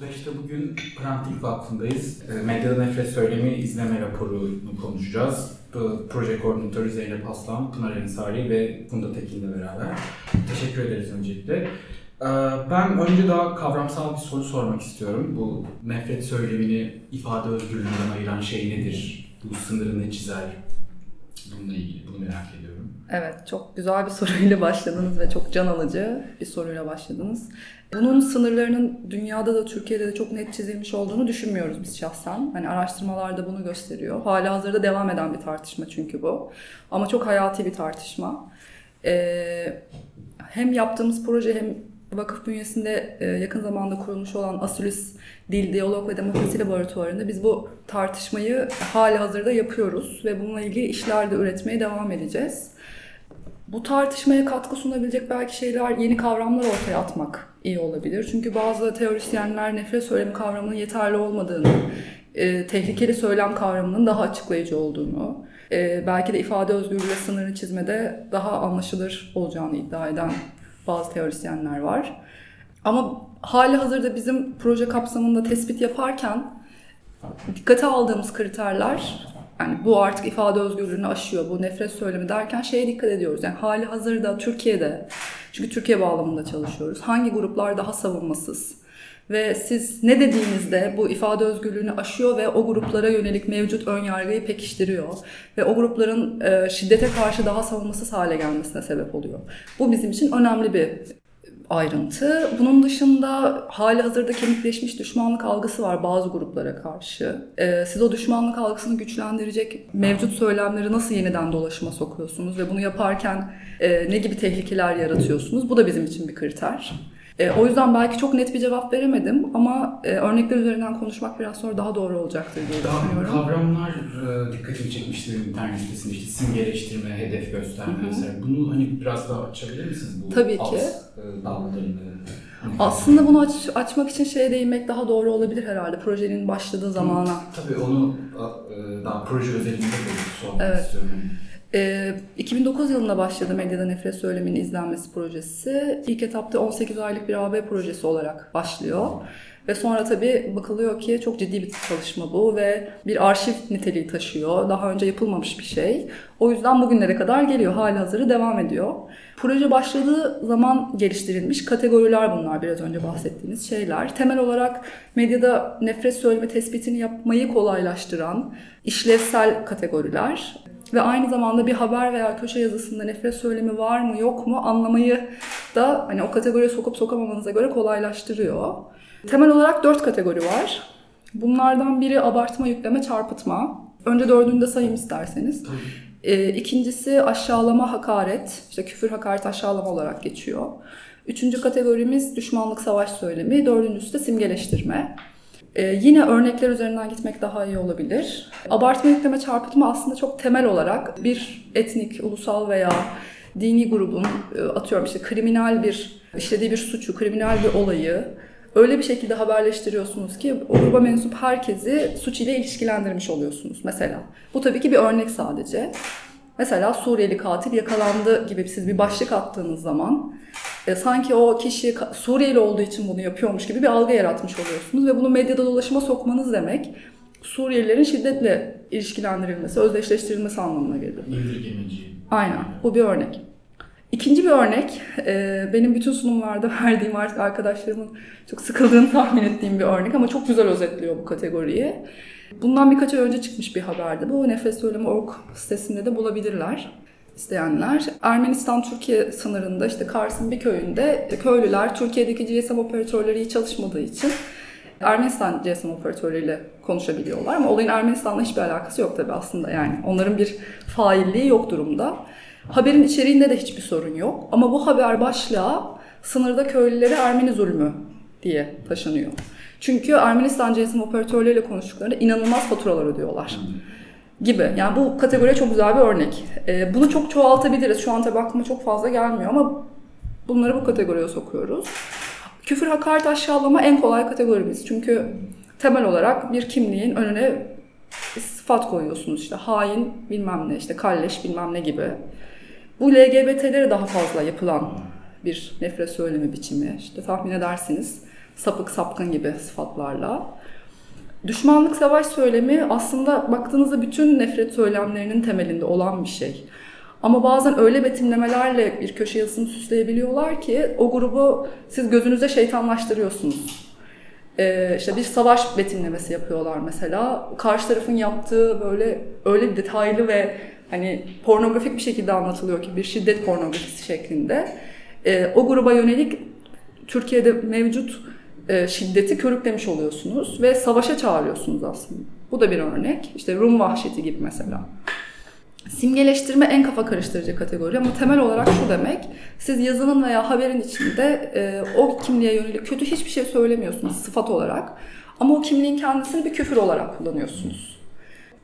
35'te bugün Hrant Dink Vakfı'ndayız. E, Medyada Nefret Söylemi izleme raporunu konuşacağız. Proje koordinatörü Zeynep Aslan, Pınar Ensari ve Funda Tekin'le beraber. Teşekkür ederiz öncelikle. E, ben önce daha kavramsal bir soru sormak istiyorum. Bu nefret söylemini ifade özgürlüğünden ayıran şey nedir? Bu sınırı ne çizer? Bununla ilgili bunu merak ediyorum. Evet, çok güzel bir soruyla başladınız ve çok can alıcı bir soruyla başladınız. Bunun sınırlarının dünyada da Türkiye'de de çok net çizilmiş olduğunu düşünmüyoruz biz şahsen. Hani araştırmalar da bunu gösteriyor. Hala hazırda devam eden bir tartışma çünkü bu. Ama çok hayati bir tartışma. Ee, hem yaptığımız proje hem vakıf bünyesinde e, yakın zamanda kurulmuş olan Asulis Dil, Diyalog ve Demokrasi Laboratuvarı'nda biz bu tartışmayı hali hazırda yapıyoruz ve bununla ilgili işler de üretmeye devam edeceğiz. Bu tartışmaya katkı sunabilecek belki şeyler, yeni kavramlar ortaya atmak iyi olabilir. Çünkü bazı teorisyenler nefret söylemi kavramının yeterli olmadığını, e, tehlikeli söylem kavramının daha açıklayıcı olduğunu, e, belki de ifade özgürlüğü sınırını çizmede daha anlaşılır olacağını iddia eden bazı teorisyenler var. Ama hali hazırda bizim proje kapsamında tespit yaparken dikkate aldığımız kriterler yani bu artık ifade özgürlüğünü aşıyor, bu nefret söylemi derken şeye dikkat ediyoruz. Yani hali hazırda Türkiye'de, çünkü Türkiye bağlamında çalışıyoruz. Hangi gruplar daha savunmasız? Ve siz ne dediğinizde bu ifade özgürlüğünü aşıyor ve o gruplara yönelik mevcut ön yargıyı pekiştiriyor. Ve o grupların e, şiddete karşı daha savunmasız hale gelmesine sebep oluyor. Bu bizim için önemli bir ayrıntı. Bunun dışında hali hazırda kemikleşmiş düşmanlık algısı var bazı gruplara karşı. Ee, siz o düşmanlık algısını güçlendirecek mevcut söylemleri nasıl yeniden dolaşıma sokuyorsunuz ve bunu yaparken e, ne gibi tehlikeler yaratıyorsunuz? Bu da bizim için bir kriter. E, o yüzden belki çok net bir cevap veremedim ama e, örnekler üzerinden konuşmak biraz sonra daha doğru olacaktır diye daha düşünüyorum. Kavramlar e, dikkatimi çekmişti internet sitesinde işte simgeleştirme, hedef gösterme vesaire. Bunu hani biraz daha açabilir misiniz? Bu Tabii alt, ki. E, dallarını. Aslında bunu aç, açmak için şeye değinmek daha doğru olabilir herhalde projenin başladığı zamana. Tabii onu e, daha proje özelinde de sormak Evet. istiyorum. Ee, 2009 yılında başladı Medyada Nefret Söyleminin izlenmesi projesi. İlk etapta 18 aylık bir AB projesi olarak başlıyor. Ve sonra tabii bakılıyor ki çok ciddi bir çalışma bu ve bir arşiv niteliği taşıyor. Daha önce yapılmamış bir şey. O yüzden bugünlere kadar geliyor. Hali hazırı devam ediyor. Proje başladığı zaman geliştirilmiş kategoriler bunlar biraz önce bahsettiğiniz şeyler. Temel olarak medyada nefret söyleme tespitini yapmayı kolaylaştıran işlevsel kategoriler ve aynı zamanda bir haber veya köşe yazısında nefret söylemi var mı yok mu anlamayı da hani o kategoriye sokup sokamamanıza göre kolaylaştırıyor. Temel olarak dört kategori var. Bunlardan biri abartma, yükleme, çarpıtma. Önce dördünü de sayayım isterseniz. Ee, ikincisi aşağılama, hakaret. İşte küfür, hakaret, aşağılama olarak geçiyor. Üçüncü kategorimiz düşmanlık, savaş söylemi. Dördüncüsü de simgeleştirme. Ee, yine örnekler üzerinden gitmek daha iyi olabilir. Abartma, yükleme, çarpıtma aslında çok temel olarak bir etnik, ulusal veya dini grubun e, atıyorum işte kriminal bir işlediği bir suçu, kriminal bir olayı öyle bir şekilde haberleştiriyorsunuz ki o gruba mensup herkesi suç ile ilişkilendirmiş oluyorsunuz mesela. Bu tabii ki bir örnek sadece. Mesela Suriyeli katil yakalandı gibi siz bir başlık attığınız zaman e, sanki o kişi Suriyeli olduğu için bunu yapıyormuş gibi bir algı yaratmış oluyorsunuz ve bunu medyada dolaşıma sokmanız demek Suriyelilerin şiddetle ilişkilendirilmesi, özdeşleştirilmesi anlamına geliyor. Aynen. Bu bir örnek. İkinci bir örnek, e, benim bütün sunumlarda verdiğim artık arkadaşlarımın çok sıkıldığını tahmin ettiğim bir örnek ama çok güzel özetliyor bu kategoriyi. Bundan birkaç ay önce çıkmış bir haberdi. Bu Nefes Söylemi Org sitesinde de bulabilirler isteyenler. Ermenistan-Türkiye sınırında işte Kars'ın bir köyünde köylüler Türkiye'deki GSM operatörleri iyi çalışmadığı için Ermenistan GSM operatörüyle konuşabiliyorlar ama olayın Ermenistan'la hiçbir alakası yok tabii aslında yani. Onların bir failliği yok durumda. Haberin içeriğinde de hiçbir sorun yok ama bu haber başlığı sınırda köylülere Ermeni zulmü diye taşınıyor. Çünkü Ermenistan GSM operatörleriyle konuştuklarında inanılmaz faturalar ödüyorlar gibi. Yani bu kategoriye çok güzel bir örnek. Ee, bunu çok çoğaltabiliriz. Şu an tabii aklıma çok fazla gelmiyor ama bunları bu kategoriye sokuyoruz. Küfür, hakaret, aşağılama en kolay kategorimiz. Çünkü temel olarak bir kimliğin önüne sıfat koyuyorsunuz. İşte hain bilmem ne, işte kalleş bilmem ne gibi. Bu LGBT'lere daha fazla yapılan bir nefret söyleme biçimi. İşte tahmin edersiniz sapık sapkın gibi sıfatlarla. Düşmanlık savaş söylemi aslında baktığınızda bütün nefret söylemlerinin temelinde olan bir şey. Ama bazen öyle betimlemelerle bir köşe yazısını süsleyebiliyorlar ki o grubu siz gözünüze şeytanlaştırıyorsunuz. Ee, işte bir savaş betimlemesi yapıyorlar mesela. Karşı tarafın yaptığı böyle öyle detaylı ve hani pornografik bir şekilde anlatılıyor ki bir şiddet pornografisi şeklinde. Ee, o gruba yönelik Türkiye'de mevcut e, şiddeti körüklemiş oluyorsunuz ve savaşa çağırıyorsunuz aslında. Bu da bir örnek. İşte Rum vahşeti gibi mesela. Simgeleştirme en kafa karıştırıcı kategori ama temel olarak şu demek. Siz yazının veya haberin içinde e, o kimliğe yönelik kötü hiçbir şey söylemiyorsunuz sıfat olarak. Ama o kimliğin kendisini bir küfür olarak kullanıyorsunuz.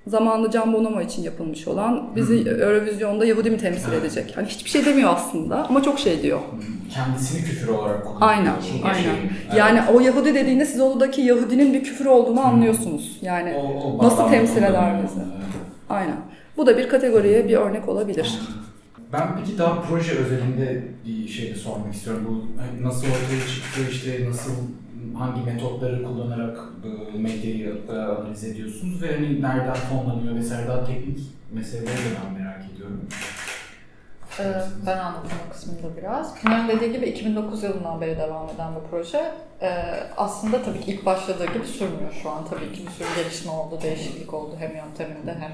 Zamanında Can Bonomo için yapılmış olan bizi Eurovizyon'da Yahudi mi temsil edecek? Hani hiçbir şey demiyor aslında ama çok şey diyor. Kendisini küfür olarak kullanıyor. Aynen, Çünkü aynen. şey, Yani o Yahudi dediğinde siz oradaki Yahudinin bir küfür olduğunu anlıyorsunuz. Yani o- o nasıl temsil eder bizi? Aynen. Bu da bir kategoriye bir örnek olabilir. Ben peki daha proje özelinde bir şey de sormak istiyorum. Bu hani nasıl ortaya çıktı, işte nasıl, hangi metotları kullanarak e, medyayı e, analiz ediyorsunuz ve hani nereden fonlanıyor vesaire daha teknik meseleleri de ben merak ediyorum. Ee, ben anlatayım o kısmında biraz. Pınar'ın dediği gibi 2009 yılından beri devam eden bu proje. Ee, aslında tabii ki ilk başladığı gibi sürmüyor şu an. Tabii ki bir sürü gelişme oldu, değişiklik oldu hem yönteminde hem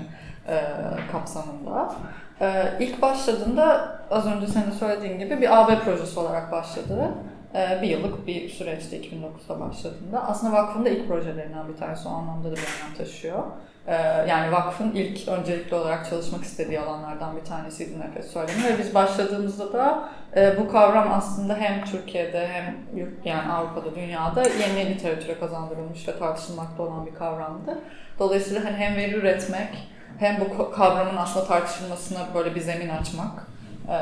e, kapsamında. Ee, ilk başladığında az önce senin söylediğin gibi bir AB projesi olarak başladı. Ee, bir yıllık bir süreçte 2009'da başladığında. Aslında vakfın da ilk projelerinden bir tanesi o anlamda da bir önem taşıyor. Ee, yani vakfın ilk öncelikli olarak çalışmak istediği alanlardan bir tanesiydi nefes söylemi ve biz başladığımızda da e, bu kavram aslında hem Türkiye'de hem yani Avrupa'da, dünyada yeni literatüre kazandırılmış ve tartışılmakta olan bir kavramdı. Dolayısıyla hani hem veri üretmek hem bu kavramın aslında tartışılmasına böyle bir zemin açmak e,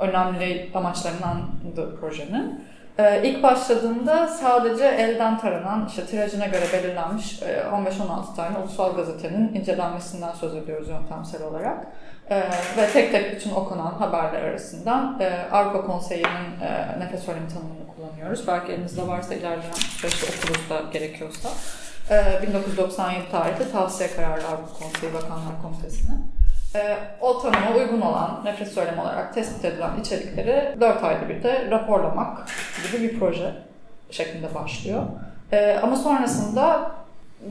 önemli amaçlarındandı projenin. Ee, ilk başladığında sadece elden taranan, işte tirajına göre belirlenmiş e, 15-16 tane ulusal gazetenin incelenmesinden söz ediyoruz yöntemsel olarak. Ee, ve tek tek bütün okunan haberler arasından e, Avrupa Konseyi'nin e, nefes söylemi tanımını kullanıyoruz. Belki elinizde varsa ilerleyen süreçte okuruz da gerekiyorsa. Ee, 1997 tarihli tavsiye kararı Avrupa Konseyi Bakanlar Komitesi'ne. Ee, o tanıma uygun olan, nefret söylemi olarak tespit edilen içerikleri 4 ayda bir de raporlamak gibi bir proje şeklinde başlıyor. Ee, ama sonrasında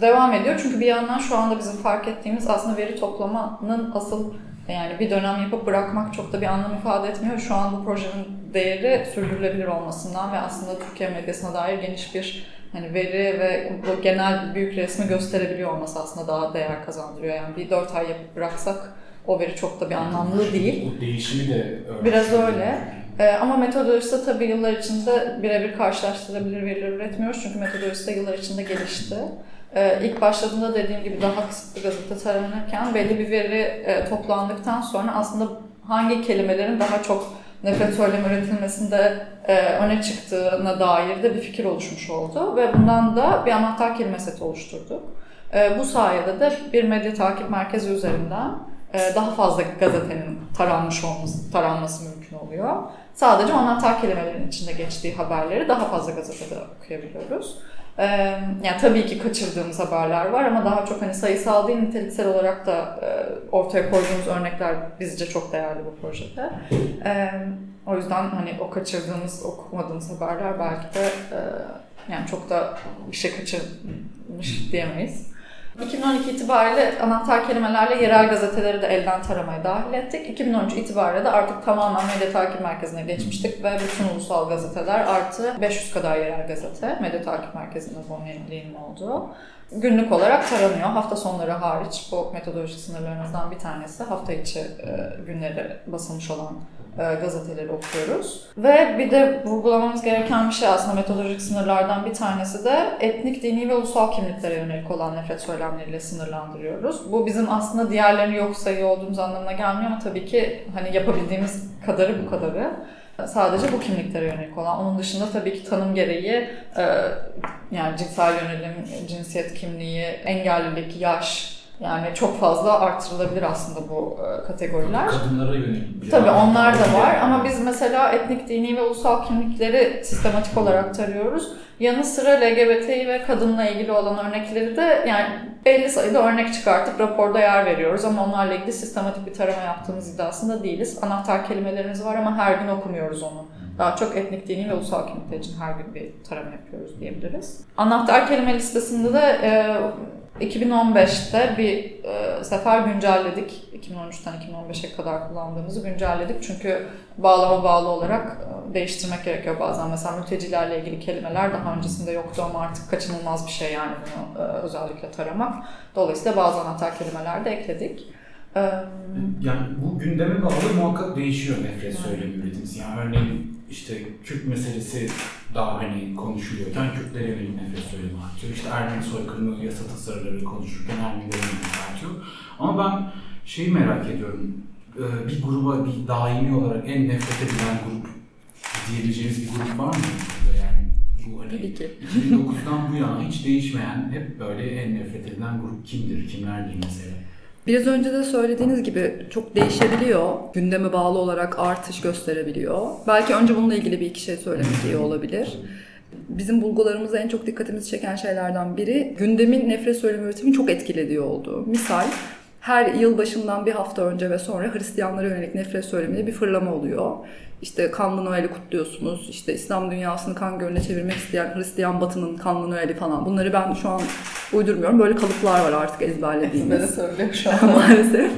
devam ediyor. Çünkü bir yandan şu anda bizim fark ettiğimiz aslında veri toplamanın asıl yani bir dönem yapıp bırakmak çok da bir anlam ifade etmiyor. Şu an bu projenin değeri sürdürülebilir olmasından ve aslında Türkiye medyasına dair geniş bir hani veri ve bu genel büyük resmi gösterebiliyor olması aslında daha değer kazandırıyor. Yani bir dört ay yapıp bıraksak o veri çok da bir anlamlı değil. Bu değişimi de Biraz öyle. Ee, ama metodolojisi tabii yıllar içinde birebir karşılaştırılabilir veriler üretmiyoruz. Çünkü metodolojisi de yıllar içinde gelişti. Ee, ilk başladığında dediğim gibi daha kısıtlı gazete taranırken belli bir veri e, toplandıktan sonra aslında hangi kelimelerin daha çok nefret söylemi üretilmesinde e, öne çıktığına dair de bir fikir oluşmuş oldu. Ve bundan da bir anahtar kelime seti oluşturduk. E, bu sayede de bir medya takip merkezi üzerinden daha fazla gazetenin taranmış olması, taranması mümkün oluyor. Sadece anahtar kelimelerin içinde geçtiği haberleri daha fazla gazetede okuyabiliyoruz. Ee, yani tabii ki kaçırdığımız haberler var ama daha çok hani sayısal değil niteliksel olarak da e, ortaya koyduğumuz örnekler bizce çok değerli bu projede. Ee, o yüzden hani o kaçırdığımız, okumadığımız haberler belki de e, yani çok da bir şey kaçırmış diyemeyiz. 2012 itibariyle anahtar kelimelerle yerel gazeteleri de elden taramaya dahil ettik. 2013 itibariyle de artık tamamen medya takip merkezine geçmiştik ve bütün ulusal gazeteler artı 500 kadar yerel gazete medya takip merkezinde bu yeniliğinin olduğu. Günlük olarak taranıyor. Hafta sonları hariç bu metodoloji sınırlarımızdan bir tanesi. Hafta içi e, günleri basılmış olan e, gazeteleri okuyoruz. Ve bir de vurgulamamız gereken bir şey aslında metodolojik sınırlardan bir tanesi de etnik, dini ve ulusal kimliklere yönelik olan nefret söylemleriyle sınırlandırıyoruz. Bu bizim aslında diğerlerini yok sayıyor olduğumuz anlamına gelmiyor ama tabii ki hani yapabildiğimiz kadarı bu kadarı. Sadece bu kimliklere yönelik olan. Onun dışında tabii ki tanım gereği e, yani cinsel yönelim, cinsiyet kimliği, engellilik, yaş, Yani çok fazla artırılabilir aslında bu e, kategoriler. Kadınlara yönelik. Tabii onlar da var ama biz mesela etnik, dini ve ulusal kimlikleri sistematik olarak tarıyoruz. Yanı sıra LGBTİ ve kadınla ilgili olan örnekleri de yani belli sayıda örnek çıkartıp raporda yer veriyoruz ama onlarla ilgili sistematik bir tarama yaptığımız iddiasında değiliz. Anahtar kelimelerimiz var ama her gün okumuyoruz onu. Daha çok etnik, dini ve ulusal kimlikler için her gün bir tarama yapıyoruz diyebiliriz. Anahtar kelime listesinde de e, 2015'te bir e, sefer güncelledik. 2013'ten 2015'e kadar kullandığımızı güncelledik. Çünkü bağlama bağlı olarak e, değiştirmek gerekiyor bazen. Mesela mültecilerle ilgili kelimeler daha öncesinde yoktu ama artık kaçınılmaz bir şey yani bunu e, özellikle taramak. Dolayısıyla bazı anahtar kelimeler de ekledik. E, Yani bu gündeme bağlı muhakkak değişiyor nefret söylemi üretimsi. Yani örneğin işte Kürt meselesi daha hani konuşuluyorken Kürtlere yönelik nefret söylemi artıyor. İşte Ermeni soykırımı yasa tasarıları konuşurken Ermenilere yönelik artıyor. Ama ben şeyi merak ediyorum. Ee, Bir gruba bir daimi olarak en nefret edilen grup diyebileceğimiz bir grup var mı? burada Yani bu hani Tabii ki. 2009'dan bu yana hiç değişmeyen, hep böyle en nefret edilen grup kimdir, kimlerdir mesela? Biraz önce de söylediğiniz gibi çok değişebiliyor. Gündeme bağlı olarak artış gösterebiliyor. Belki önce bununla ilgili bir iki şey söylemek iyi olabilir. Bizim bulgularımızda en çok dikkatimizi çeken şeylerden biri gündemin nefret söylemi üretimini çok etkilediği oldu. Misal her yıl başından bir hafta önce ve sonra Hristiyanlara yönelik nefret söyleminde bir fırlama oluyor. İşte kanlı Noel'i kutluyorsunuz. İşte İslam dünyasını kan gölüne çevirmek isteyen Hristiyan batının kanlı Noel'i falan. Bunları ben şu an uydurmuyorum. Böyle kalıplar var artık ezberlediğimiz. Ezbere söylüyor şu an. maalesef.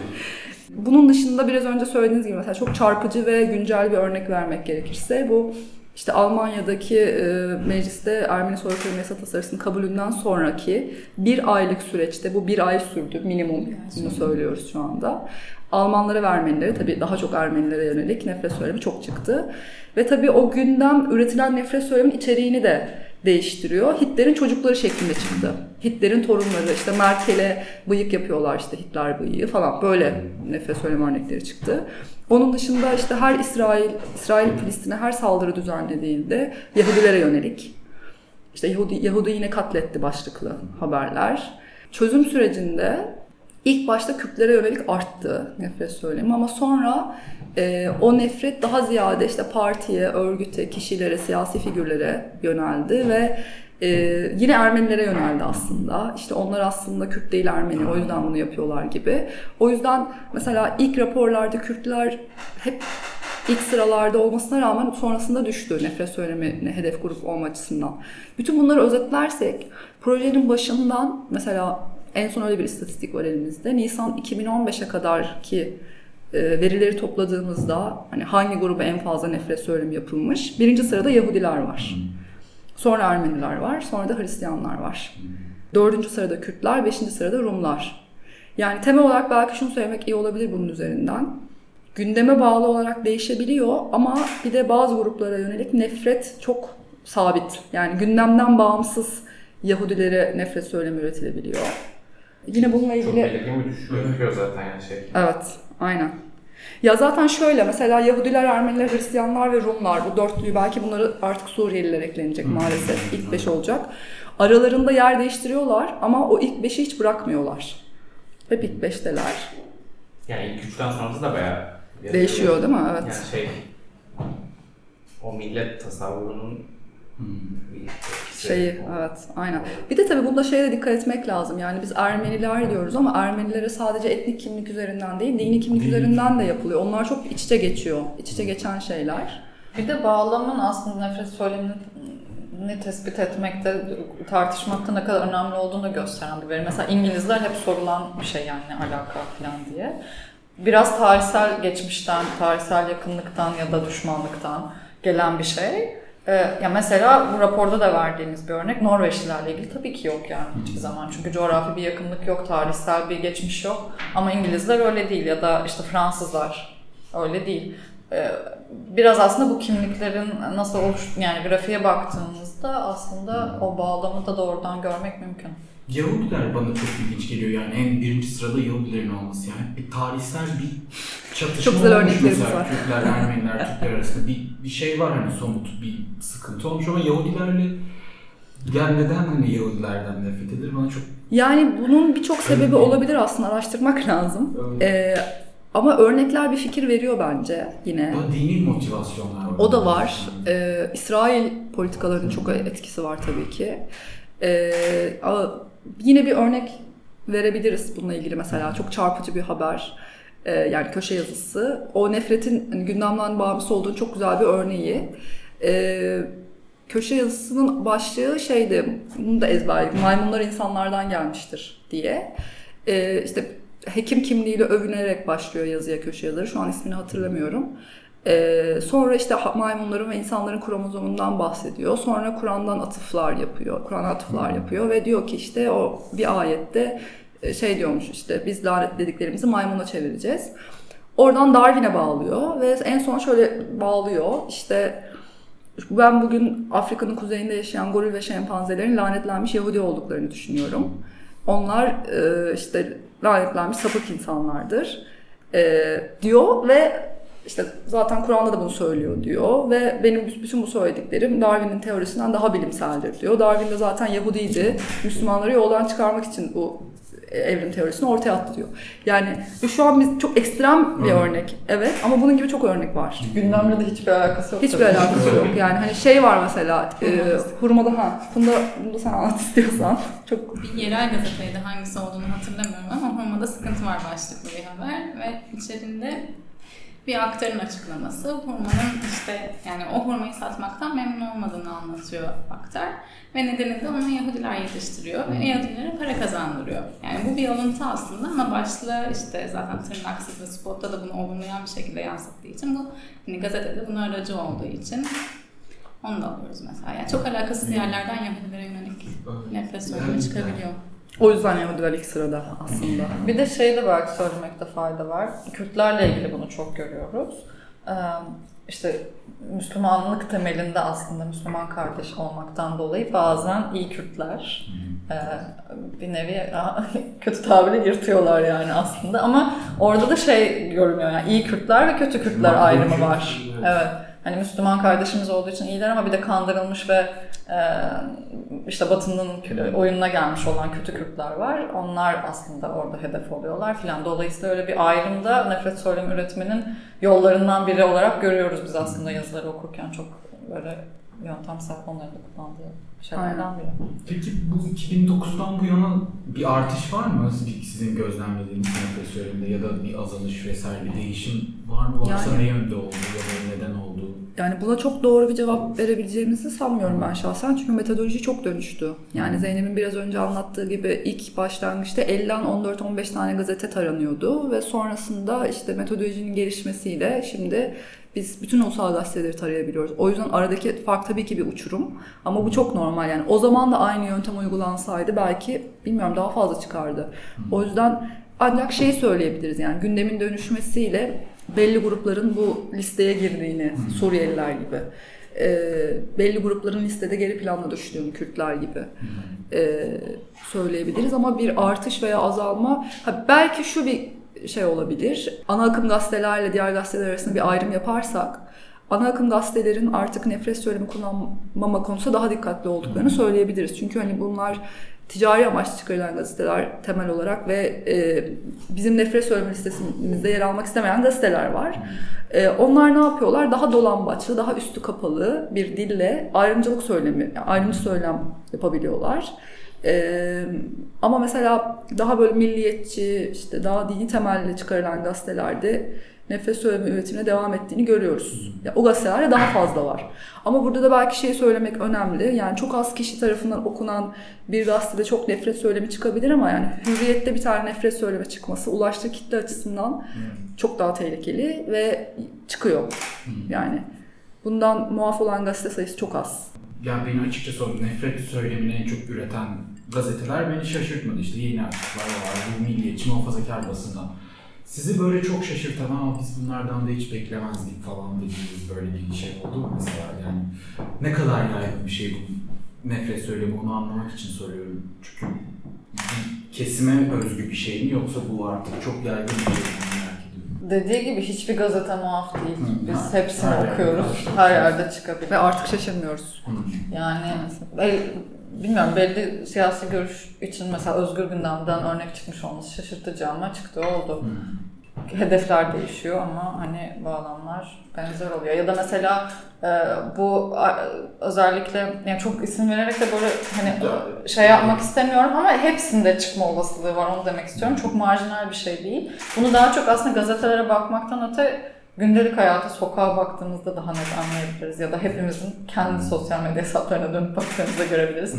Bunun dışında biraz önce söylediğiniz gibi mesela çok çarpıcı ve güncel bir örnek vermek gerekirse bu işte Almanya'daki e, mecliste Ermeni soykırım yasa tasarısının kabulünden sonraki bir aylık süreçte bu bir ay sürdü minimum bunu söylüyoruz şu anda. Almanlara ve Ermenilere tabii daha çok Ermenilere yönelik nefret söylemi çok çıktı. Ve tabii o gündem üretilen nefret söylemin içeriğini de değiştiriyor. Hitler'in çocukları şeklinde çıktı. Hitler'in torunları işte Merkel'e bıyık yapıyorlar işte Hitler bıyığı falan böyle nefret söyleme örnekleri çıktı. Onun dışında işte her İsrail, İsrail Filistin'e her saldırı düzenlediğinde Yahudilere yönelik işte Yahudi, Yahudi yine katletti başlıklı haberler. Çözüm sürecinde ilk başta Kürtlere yönelik arttı nefret söylemi ama sonra e, o nefret daha ziyade işte partiye, örgüte, kişilere, siyasi figürlere yöneldi ve e, yine Ermenilere yöneldi aslında. İşte onlar aslında Kürt değil Ermeni o yüzden bunu yapıyorlar gibi. O yüzden mesela ilk raporlarda Kürtler hep ilk sıralarda olmasına rağmen sonrasında düştü nefret söylemine hedef grup olma açısından. Bütün bunları özetlersek projenin başından mesela en son öyle bir istatistik var elimizde. Nisan 2015'e kadar ki e, verileri topladığımızda hani hangi gruba en fazla nefret söylemi yapılmış? Birinci sırada Yahudiler var. Sonra Ermeniler var. Sonra da Hristiyanlar var. Dördüncü sırada Kürtler, beşinci sırada Rumlar. Yani temel olarak belki şunu söylemek iyi olabilir bunun üzerinden. Gündeme bağlı olarak değişebiliyor ama bir de bazı gruplara yönelik nefret çok sabit. Yani gündemden bağımsız Yahudilere nefret söylemi üretilebiliyor. Yine bununla Çok ilgili... belirgin bir düşüş gözüküyor zaten yani şey. Evet, aynen. Ya zaten şöyle mesela Yahudiler, Ermeniler, Hristiyanlar ve Rumlar bu dörtlüyü belki bunları artık Suriyeliler eklenecek maalesef. İlk beş olacak. Aralarında yer değiştiriyorlar ama o ilk beşi hiç bırakmıyorlar. Hep ilk beşteler. Yani ilk üçten sonrası da bayağı Değişiyor değil mi? Evet. Yani şey o millet tasavvurunun bir etkisi. Şeyi evet aynen. Bir de tabii bunda şeye de dikkat etmek lazım. Yani biz Ermeniler diyoruz ama Ermenilere sadece etnik kimlik üzerinden değil, dini kimlik Dini üzerinden de yapılıyor. Onlar çok iç içe geçiyor. İç içe geçen şeyler. Bir de bağlamın aslında nefret söylemini tespit etmekte, tartışmakta ne kadar önemli olduğunu da gösteren bir veri. Mesela İngilizler hep sorulan bir şey yani ne alaka falan diye. Biraz tarihsel geçmişten, tarihsel yakınlıktan ya da düşmanlıktan gelen bir şey. Ee, ya mesela bu raporda da verdiğimiz bir örnek Norveçlilerle ilgili tabii ki yok yani hiçbir zaman. Çünkü coğrafi bir yakınlık yok, tarihsel bir geçmiş yok. Ama İngilizler öyle değil ya da işte Fransızlar öyle değil. Ee, biraz aslında bu kimliklerin nasıl oluş yani grafiğe baktığımızda aslında o bağlamı da doğrudan görmek mümkün. Yahudiler bana çok ilginç geliyor yani en birinci sırada Yahudilerin olması yani bir tarihsel bir çatışma Çok güzel olmuş mesela var. Kürtler, Ermeniler, Türkler arasında bir, bir şey var hani somut bir sıkıntı olmuş ama Yahudilerle Ya neden hani Yahudilerden nefret edilir bana çok Yani bunun birçok sebebi olabilir aslında araştırmak lazım. Ee, ama örnekler bir fikir veriyor bence yine. Daha dini motivasyonlar var. O da var. Ee, İsrail politikalarının çok etkisi var tabii ki. Ee, ama yine bir örnek verebiliriz bununla ilgili mesela. Çok çarpıcı bir haber. Ee, yani köşe yazısı. O nefretin hani, gündemden bağımsız olduğunu çok güzel bir örneği. Ee, köşe yazısının başlığı şeydi, bunu da ezberledim. Maymunlar insanlardan gelmiştir diye. Ee, işte hekim kimliğiyle övünerek başlıyor yazıya köşe yazarı. Şu an ismini hatırlamıyorum. Ee, sonra işte maymunların ve insanların kromozomundan bahsediyor. Sonra Kur'an'dan atıflar yapıyor. Kur'an'a atıflar yapıyor ve diyor ki işte o bir ayette e, şey diyormuş işte biz lanetlediklerimizi maymuna çevireceğiz. Oradan Darwin'e bağlıyor ve en son şöyle bağlıyor. İşte ben bugün Afrika'nın kuzeyinde yaşayan goril ve şempanzelerin lanetlenmiş Yahudi olduklarını düşünüyorum. Onlar e, işte lanetlenmiş sapık insanlardır e, diyor ve işte zaten Kur'an'da da bunu söylüyor diyor ve benim bütün bu söylediklerim Darwin'in teorisinden daha bilimseldir diyor. Darwin de zaten Yahudiydi. Müslümanları yoldan çıkarmak için bu evrim teorisini ortaya attı diyor. Yani bu şu an biz çok ekstrem bir Hı. örnek. Evet ama bunun gibi çok örnek var. Gündemle de hiçbir alakası yok. Hiçbir tabii. alakası yok. Yani hani şey var mesela e, hurmada ha bunda, bunu sen anlat istiyorsan. Çok Bir yerel gazeteydi hangisi olduğunu hatırlamıyorum ama Hurma'da sıkıntı var başlıklı bir haber ve içerisinde bir aktarın açıklaması hurmanın işte yani o hurmayı satmaktan memnun olmadığını anlatıyor aktar ve nedeni de onu Yahudiler yetiştiriyor ve Yahudilere para kazandırıyor. Yani bu bir alıntı aslında ama başlığı işte zaten tırnaksız ve spotta da bunu olumlayan bir şekilde yansıttığı için bu hani gazetede bunun aracı olduğu için onu da alıyoruz mesela. Yani çok alakasız yerlerden Yahudilere yönelik nefret Yani- çıkabiliyor. O yüzden Yahudiler ilk sırada aslında. Bir de şey de belki söylemekte fayda var. Kürtlerle ilgili bunu çok görüyoruz. Ee, işte Müslümanlık temelinde aslında Müslüman kardeş olmaktan dolayı bazen iyi Kürtler e, bir nevi kötü tabiri yırtıyorlar yani aslında ama orada da şey görünüyor yani iyi Kürtler ve kötü Kürtler ayrımı var. evet. Hani Müslüman kardeşimiz olduğu için iyiler ama bir de kandırılmış ve işte Batı'nın oyununa gelmiş olan kötü Kürtler var. Onlar aslında orada hedef oluyorlar filan. Dolayısıyla öyle bir ayrımda nefret söylemi üretmenin yollarından biri olarak görüyoruz biz aslında yazıları okurken çok böyle yöntemsel onların da kullandığı şeylerden biri. Peki bu 2009'dan bu yana bir artış var mı? Sizin gözlemlediğiniz söyleminde ya da bir azalış vesaire bir değişim var mı? Varsa Yani- ne yönde oldu ya da neden oldu? Yani buna çok doğru bir cevap verebileceğimizi sanmıyorum ben şahsen. Çünkü metodoloji çok dönüştü. Yani Zeynep'in biraz önce anlattığı gibi ilk başlangıçta 50'den 14-15 tane gazete taranıyordu. Ve sonrasında işte metodolojinin gelişmesiyle şimdi biz bütün ulusal gazeteleri tarayabiliyoruz. O yüzden aradaki fark tabii ki bir uçurum. Ama bu çok normal yani. O zaman da aynı yöntem uygulansaydı belki bilmiyorum daha fazla çıkardı. O yüzden ancak şeyi söyleyebiliriz yani gündemin dönüşmesiyle belli grupların bu listeye girdiğini, Suriyeliler gibi, e, belli grupların listede geri planda düştüğünü, Kürtler gibi e, söyleyebiliriz. Ama bir artış veya azalma, ha, belki şu bir şey olabilir, ana akım gazetelerle diğer gazeteler arasında bir ayrım yaparsak, ana akım gazetelerin artık nefret söylemi kullanmama konusunda daha dikkatli olduklarını söyleyebiliriz. Çünkü hani bunlar ticari amaçlı çıkarılan gazeteler temel olarak ve e, bizim nefret söylemi listesimizde yer almak istemeyen gazeteler var. E, onlar ne yapıyorlar? Daha dolambaçlı, daha üstü kapalı bir dille ayrımcılık söylemi, ayrımcı söylem yapabiliyorlar. E, ama mesela daha böyle milliyetçi, işte daha dini temelli çıkarılan gazetelerde nefret söylemi üretimine devam ettiğini görüyoruz. Ya, o gazetelerde daha fazla var. Ama burada da belki şey söylemek önemli. Yani çok az kişi tarafından okunan bir gazetede çok nefret söylemi çıkabilir ama yani hürriyette bir tane nefret söylemi çıkması ulaştığı kitle açısından çok daha tehlikeli ve çıkıyor. Yani bundan muaf olan gazete sayısı çok az. Ya beni açıkçası o nefret söylemini en çok üreten gazeteler beni şaşırtmadı. İşte yeni açıklar var, bu milliyetçi muhafazakar basından. Sizi böyle çok şaşırtan ama biz bunlardan da hiç beklemezdik falan dediğiniz böyle bir şey oldu mu mesela? Yani ne kadar yaygın bir şey bu nefret söylemi onu anlamak için soruyorum. Çünkü kesime özgü bir şey mi yoksa bu artık çok yaygın bir şey mi. Dediği gibi hiçbir gazete muaf değil. Hı. Biz hepsini Her yerde okuyoruz. karşılaşıyoruz. Her yerde çıkabilir. Ve artık şaşırmıyoruz. Yani e, bilmiyorum belli siyasi görüş için mesela özgür gündemden örnek çıkmış olması şaşırtıcı ama çıktı oldu. Hedefler değişiyor ama hani bağlamlar benzer oluyor. Ya da mesela e, bu a- özellikle yani çok isim vererek de böyle hani şey yapmak istemiyorum ama hepsinde çıkma olasılığı var onu demek istiyorum. Çok marjinal bir şey değil. Bunu daha çok aslında gazetelere bakmaktan öte gündelik hayata, sokağa baktığımızda daha net anlayabiliriz. Ya da hepimizin kendi sosyal medya hesaplarına dönüp baktığımızda görebiliriz.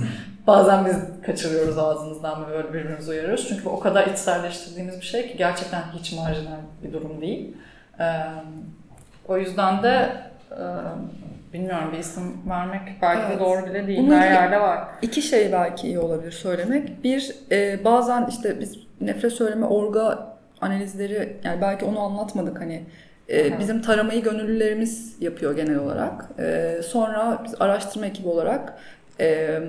Bazen biz kaçırıyoruz ağzımızdan ve böyle birbirimizi uyarıyoruz. Çünkü bu o kadar içselleştirdiğimiz bir şey ki gerçekten hiç marjinal bir durum değil. Ee, o yüzden de e, bilmiyorum bir isim vermek belki Evet. de doğru bile değil. Bununla Her yerde var. İki şey belki iyi olabilir söylemek. Bir, e, bazen işte biz nefret söyleme orga analizleri, yani belki onu anlatmadık hani. E, Evet. bizim taramayı gönüllülerimiz yapıyor genel olarak. E, sonra biz araştırma ekibi olarak e,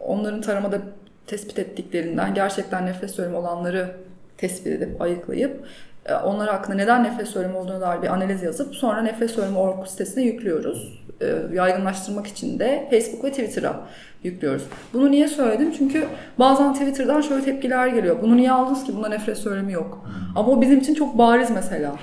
onların taramada tespit ettiklerinden gerçekten nefret söylemi olanları tespit edip ayıklayıp e, onlar hakkında neden nefret söylemi olduğuna dair bir analiz yazıp sonra nefret söylemi org sitesine yüklüyoruz. E, yaygınlaştırmak için de Facebook ve Twitter'a yüklüyoruz. Bunu niye söyledim? Çünkü bazen Twitter'dan şöyle tepkiler geliyor. Bunu niye aldınız ki? Bunda nefret söylemi yok. Ama o bizim için çok bariz mesela.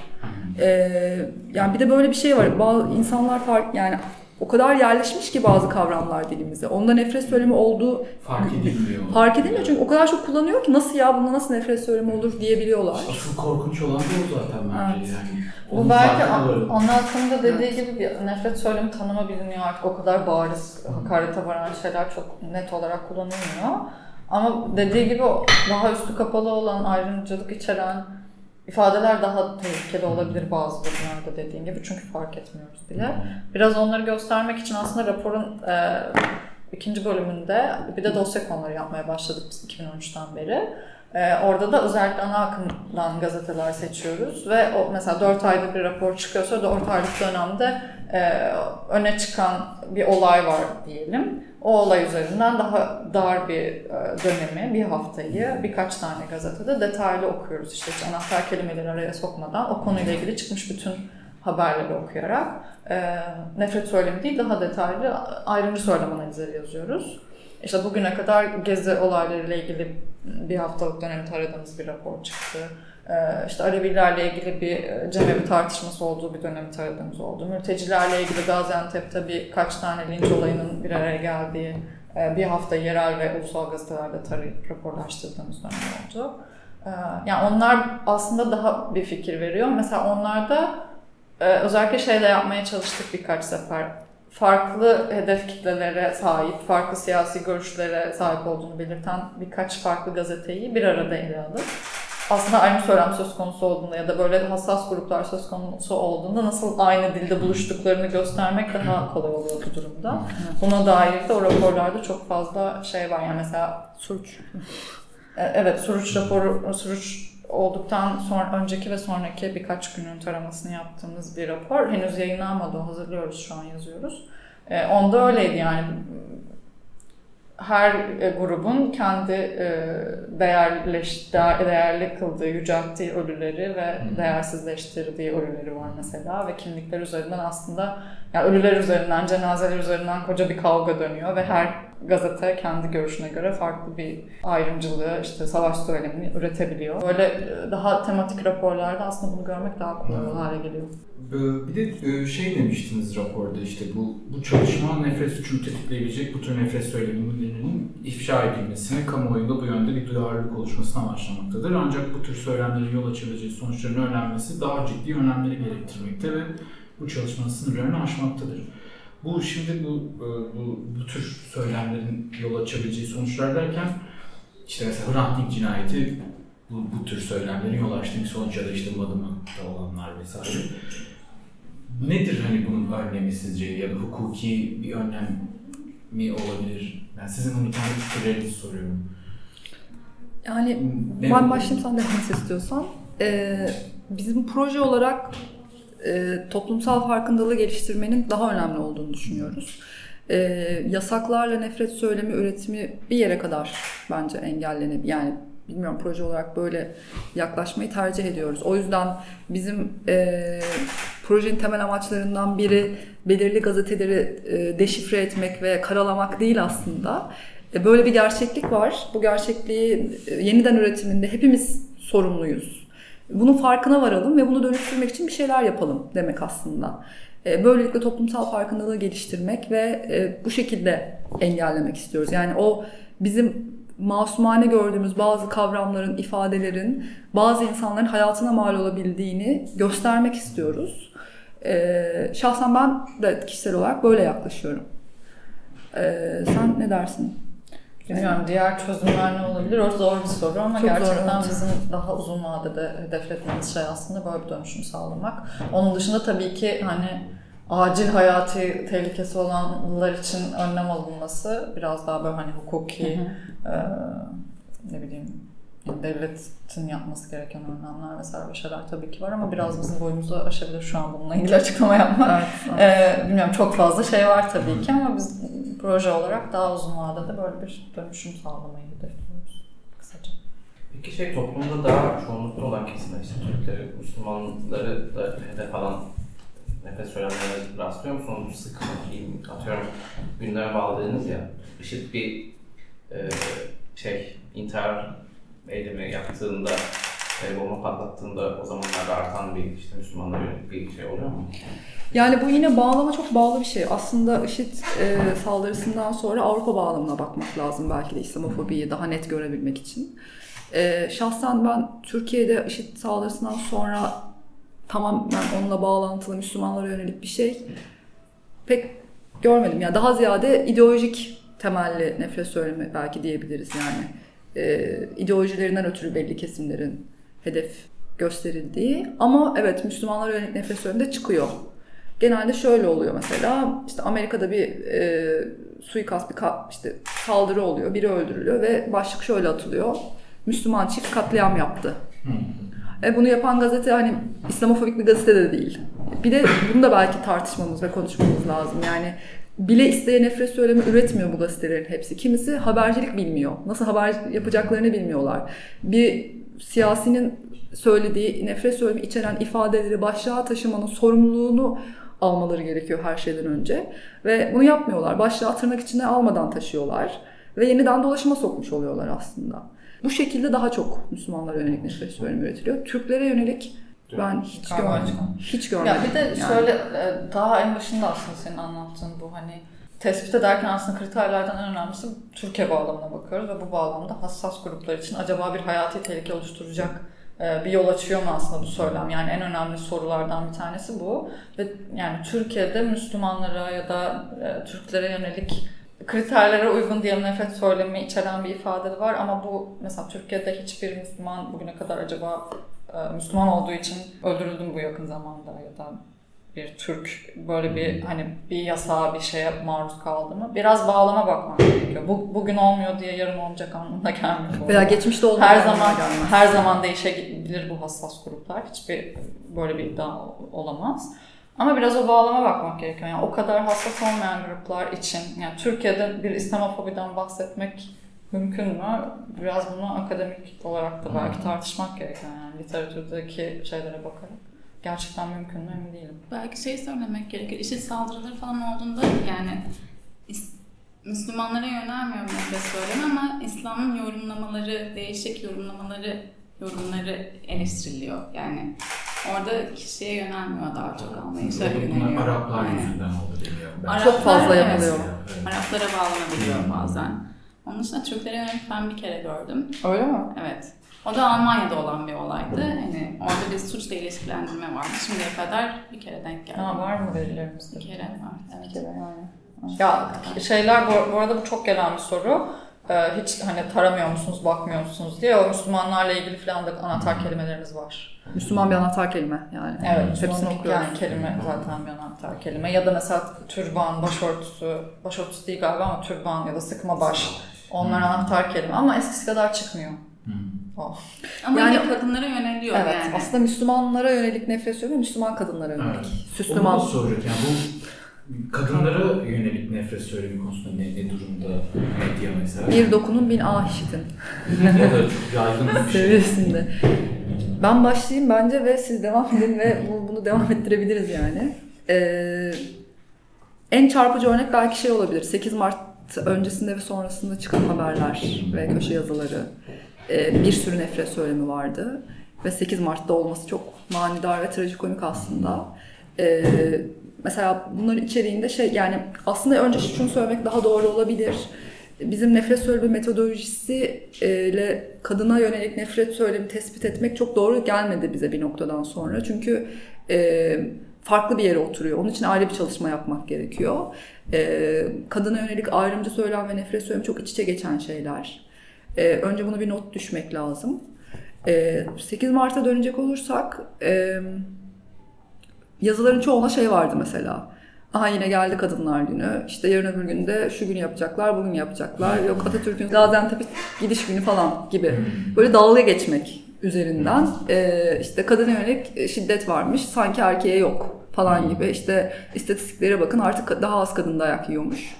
Ee, yani bir de böyle bir şey var. Bazı insanlar fark yani o kadar yerleşmiş ki bazı kavramlar dilimize. Onda nefret söylemi olduğu Fark edilmiyor. fark edilmiyor çünkü o kadar çok kullanıyor ki nasıl ya bunda nasıl nefret söylemi olur diyebiliyorlar. Asıl korkunç olan da o zaten bence Evet. yani. Bu Onun belki farkına varın. onun hakkında dediği gibi bir nefret söylemi tanımı biliniyor artık o kadar bariz hakarete varan şeyler çok net olarak kullanılmıyor. Ama dediği gibi o daha üstü kapalı olan ayrımcılık içeren ifadeler daha tehlikeli olabilir bazı durumlarda dediğin gibi çünkü fark etmiyoruz bile. Biraz onları göstermek için aslında raporun e, ikinci bölümünde bir de dosya konuları yapmaya başladık biz 2013'ten beri. E, orada da özellikle ana akımdan gazeteler seçiyoruz ve o mesela 4 ayda bir rapor çıkıyorsa 4 aylık dönemde e, öne çıkan bir olay var diyelim. O olay üzerinden daha dar bir e, dönemi, bir haftayı birkaç tane gazetede detaylı okuyoruz. İşte anahtar kelimeleri araya sokmadan o konuyla ilgili çıkmış bütün haberleri okuyarak e, nefret söylemi değil daha detaylı ayrımcı söylem analizleri yazıyoruz. İşte bugüne kadar gezi olaylarıyla ilgili bir haftalık dönemi taradığımız bir rapor çıktı. Ee, işte Alevilerle ilgili bir e, cemevi tartışması olduğu bir dönemi taradığımız oldu. Mültecilerle ilgili Gaziantep'te birkaç tane linç olayının bir araya geldiği e, bir hafta yerel ve ulusal gazetelerde tarayıp raporlaştırdığımız dönem oldu. Ee, Yani onlar aslında daha bir fikir veriyor. Mesela onlarda e, özellikle şey de yapmaya çalıştık birkaç sefer. Farklı hedef kitlelere sahip, farklı siyasi görüşlere sahip olduğunu belirten birkaç farklı gazeteyi bir arada ele alıp aslında aynı söylem söz konusu olduğunda ya da böyle hassas gruplar söz konusu olduğunda nasıl aynı dilde buluştuklarını göstermek daha kolay oluyor bu durumda. Buna dair de o raporlarda çok fazla şey var. Yani mesela Suç. e, Evet, Suruç raporu, Suruç olduktan sonra önceki ve sonraki birkaç günün taramasını yaptığımız bir rapor. Henüz yayınlanmadı, hazırlıyoruz şu an yazıyoruz. E, onda öyleydi yani. Her e, grubun kendi e, değerleş, değer- değerli kıldığı, yücelttiği ölüleri ve değersizleştirdiği ölüleri var mesela ve kimlikler üzerinden aslında yani ölüler üzerinden, cenazeler üzerinden koca bir kavga dönüyor ve her gazete kendi görüşüne göre farklı bir ayrımcılığı, işte savaş söylemini üretebiliyor. Böyle e, daha tematik raporlarda aslında bunu görmek daha kolay hale geliyor. Ee, Bir de e, şey demiştiniz raporda işte bu bu çalışma nefret suçunu tetikleyebilecek bu tür nefret söylemlerinin ifşa edilmesine, kamuoyunda bu yönde bir duyarlılık oluşmasına başlamaktadır. Ancak bu tür söylemlerin yol açabileceği sonuçların önlenmesi daha ciddi önlemleri gerektirmekte ve bu çalışmanın sınırlarını aşmaktadır. Bu şimdi bu, e, bu, bu tür söylemlerin yol açabileceği sonuçlar derken işte mesela Hrant Dink cinayeti bu, bu tür söylemlerin yol açtığı bir sonuç ya da işte Madımak'ta olanlar vesaire. Nedir hani bunun önlemi sizce ya da hukuki bir önlem mi olabilir? Ben sizin bunu kendi fikirlerinizi soruyorum. Yani Ne- ben başlayayım sen et istiyorsan. Ee, bizim proje olarak e, toplumsal farkındalığı geliştirmenin daha önemli olduğunu düşünüyoruz. Ee, yasaklarla nefret söylemi üretimi bir yere kadar bence engellenebilir. Yani bilmiyorum proje olarak böyle yaklaşmayı tercih ediyoruz. O yüzden bizim e, projenin temel amaçlarından biri belirli gazeteleri e, deşifre etmek ve karalamak değil aslında. E, Böyle bir gerçeklik var. Bu gerçekliği e, yeniden üretiminde hepimiz sorumluyuz. Bunun farkına varalım ve bunu dönüştürmek için bir şeyler yapalım demek aslında. E, Böylelikle toplumsal farkındalığı geliştirmek ve e, bu şekilde engellemek istiyoruz. Yani o bizim masumane gördüğümüz bazı kavramların, ifadelerin bazı insanların hayatına mal olabildiğini göstermek istiyoruz. E, Şahsen ben de kişisel olarak böyle yaklaşıyorum. E, Sen ne dersin? Bilmiyorum diğer çözümler ne olabilir? O zor bir soru ama Çok zor, gerçekten evet. bizim daha uzun vadede hedeflediğimiz şey aslında böyle bir dönüşüm sağlamak. Onun dışında tabii ki hani acil hayati tehlikesi olanlar için önlem alınması biraz daha böyle hani hukuki e, ne bileyim yani devletin yapması gereken önlemler vesaire bir şeyler tabii ki var ama biraz bizim boyumuzu aşabilir şu an bununla ilgili açıklama yapmak. Evet. Ee, bilmiyorum çok fazla şey var tabii ki ama biz proje olarak daha uzun vadede böyle bir dönüşüm sağlamayı hedefliyoruz kısaca. Peki şey toplumda daha çoğunlukta olan kesimler işte Türkleri, Müslümanları da hedef alan nefes söylemlerine rastlıyor musunuz? Sık diyeyim, atıyorum gündeme bağladığınız ya IŞİD bir e, şey intihar eylemi yaptığında e, bomba patlattığında o zamanlarda artan bir işte Müslümanlara bir şey oluyor mu? Yani bu yine bağlama çok bağlı bir şey. Aslında IŞİD e, saldırısından sonra Avrupa bağlamına bakmak lazım belki de İslamofobiyi daha net görebilmek için. E, şahsen ben Türkiye'de IŞİD saldırısından sonra tamamen onunla bağlantılı Müslümanlara yönelik bir şey pek görmedim. Yani daha ziyade ideolojik temelli nefret söylemi belki diyebiliriz yani. E, ideolojilerinden ötürü belli kesimlerin hedef gösterildiği ama evet Müslümanlara yönelik nefret söylemi çıkıyor. Genelde şöyle oluyor mesela işte Amerika'da bir e, suikast bir ka- işte saldırı oluyor biri öldürülüyor ve başlık şöyle atılıyor Müslüman çift katliam yaptı. E, bunu yapan gazete hani İslamofobik bir gazete de değil. Bir de bunu da belki tartışmamız ve konuşmamız lazım. Yani bile isteye nefret söylemi üretmiyor bu gazetelerin hepsi. Kimisi habercilik bilmiyor. Nasıl haber yapacaklarını bilmiyorlar. Bir siyasinin söylediği nefret söylemi içeren ifadeleri başlığa taşımanın sorumluluğunu almaları gerekiyor her şeyden önce. Ve bunu yapmıyorlar. Başlığa tırnak içine almadan taşıyorlar. Ve yeniden dolaşıma sokmuş oluyorlar aslında. Bu şekilde daha çok Müslümanlara yönelik nefret söylemi üretiliyor. Türklere yönelik ben hiç Galiba görmedim. Hiç görmedim. Ya bir de yani. şöyle e, daha en başında aslında senin anlattığın bu hani tespit ederken aslında kriterlerden en önemlisi Türkiye bağlamına bakıyoruz ve bu bağlamda hassas gruplar için acaba bir hayati tehlike oluşturacak e, bir yol açıyor mu aslında bu söylem? Yani en önemli sorulardan bir tanesi bu. Ve yani Türkiye'de Müslümanlara ya da e, Türklere yönelik kriterlere uygun diyelim nefret söylemi içeren bir ifade de var ama bu mesela Türkiye'de hiçbir Müslüman bugüne kadar acaba e, Müslüman olduğu için öldürüldü mü bu yakın zamanda ya da bir Türk böyle bir hani bir yasağa bir şeye maruz kaldı mı? Biraz bağlama bakmak gerekiyor. Bu, bugün olmuyor diye yarın olmayacak anlamına gelmiyor. Veya geçmişte olmayan her zaman gelmez. her zaman değişebilir bu hassas gruplar. Hiçbir böyle bir iddia olamaz. Ama biraz o bağlama bakmak gerekiyor. Yani o kadar hassas olmayan gruplar için yani Türkiye'de bir İslamofobiden bahsetmek mümkün mü? Biraz bunu akademik olarak da belki tartışmak gerekiyor yani literatürdeki şeylere bakarak. Gerçekten mümkün mü emin değilim. Belki şey söylemek gerekir. IŞİD saldırıları falan olduğunda yani Müslümanlara yönelmiyor nefret söylemi ama İslam'ın yorumlamaları, değişik yorumlamaları, yorumları eleştiriliyor. Yani orada kişiye yönelmiyor daha çok anlayışa yöneliyor. Bunlar Araplar Aynen. yüzünden. Ben- Araplar, Çok fazla evet. yapılıyor. Evet. Araplara bağlanabiliyor bazen. Onun dışında Türklere yönelik ben bir kere gördüm. Öyle mi? Evet. O da Almanya'da olan bir olaydı. Hani orada bir suçla ilişkilendirme vardı. Şimdiye kadar bir kere denk geldi. Ha, var mı verilerimizde? Bir kere var. Evet. Bir kere yani. Ya şeyler bu, bu arada bu çok gelen bir soru. Ee, hiç hani taramıyor musunuz, bakmıyor musunuz diye. O Müslümanlarla ilgili falan da anahtar kelimelerimiz var. Müslüman bir anahtar kelime yani. Evet, Hepsini Müslümanlık okuyoruz. yani kelime zaten bir anahtar kelime. Ya da mesela türban, başörtüsü, başörtüsü değil galiba ama türban ya da sıkma baş. Onlar anahtar kelime ama eskisi kadar çıkmıyor. Hı. O. Ama Yani- yine kadınlara yöneliyor Evet, yani. aslında Müslümanlara yönelik nefret söylemi Müslüman kadınlara yönelik. Evet. Süslüman. Onu da soracak. Yani bu kadınlara yönelik nefret söylemi konusunda ne, ne durumda medya mesela? Bir dokunun bin ah işitin ya da çok yaygın bir şey. seviyesinde. Ben başlayayım bence ve siz devam edin ve bu- bunu devam ettirebiliriz yani. Ee, en çarpıcı örnek belki şey olabilir. 8 Mart öncesinde ve sonrasında çıkan haberler ve köşe yazıları e, bir sürü nefret söylemi vardı. Ve 8 Mart'ta olması çok manidar ve trajikomik aslında. E, mesela bunların içeriğinde şey yani aslında önce şunu söylemek daha doğru olabilir. Bizim nefret söylemi metodolojisi e, kadına yönelik nefret söylemi tespit etmek çok doğru gelmedi bize bir noktadan sonra. Çünkü e, farklı bir yere oturuyor. Onun için ayrı bir çalışma yapmak gerekiyor. E, kadına yönelik ayrımcı söylem ve nefret söylemi çok iç içe geçen şeyler. E, önce bunu bir not düşmek lazım. E, 8 Mart'a dönecek olursak e, yazıların çoğuna şey vardı mesela. Aha yine geldi Kadınlar Günü. İşte yarın öbür günde şu günü yapacaklar, bugün yapacaklar. Yok Atatürk'ün Gaziantep'e gidiş günü falan gibi. Böyle dalga geçmek üzerinden e, işte kadına yönelik şiddet varmış sanki erkeğe yok falan gibi işte istatistiklere bakın artık daha az kadın dayak yiyormuş.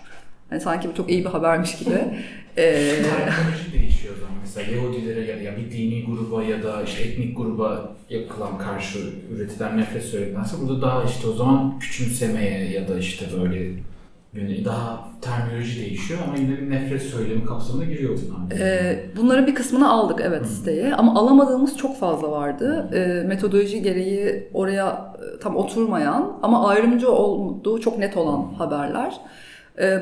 Yani sanki bu çok iyi bir habermiş gibi. E, Terminoloji değişiyor o zaman. Mesela Yahudilere ya, ya bir dini gruba ya da işte etnik gruba yapılan karşı üretilen nefret söylenirse burada daha işte o zaman küçümsemeye ya da işte böyle yani daha terminoloji değişiyor ama yine bir nefret söylemi kapsamına giriyor bunlar. e, bunların bir kısmını aldık evet siteye ama alamadığımız çok fazla vardı. E, metodoloji gereği oraya e, tam oturmayan ama ayrımcı olduğu çok net olan haberler. E,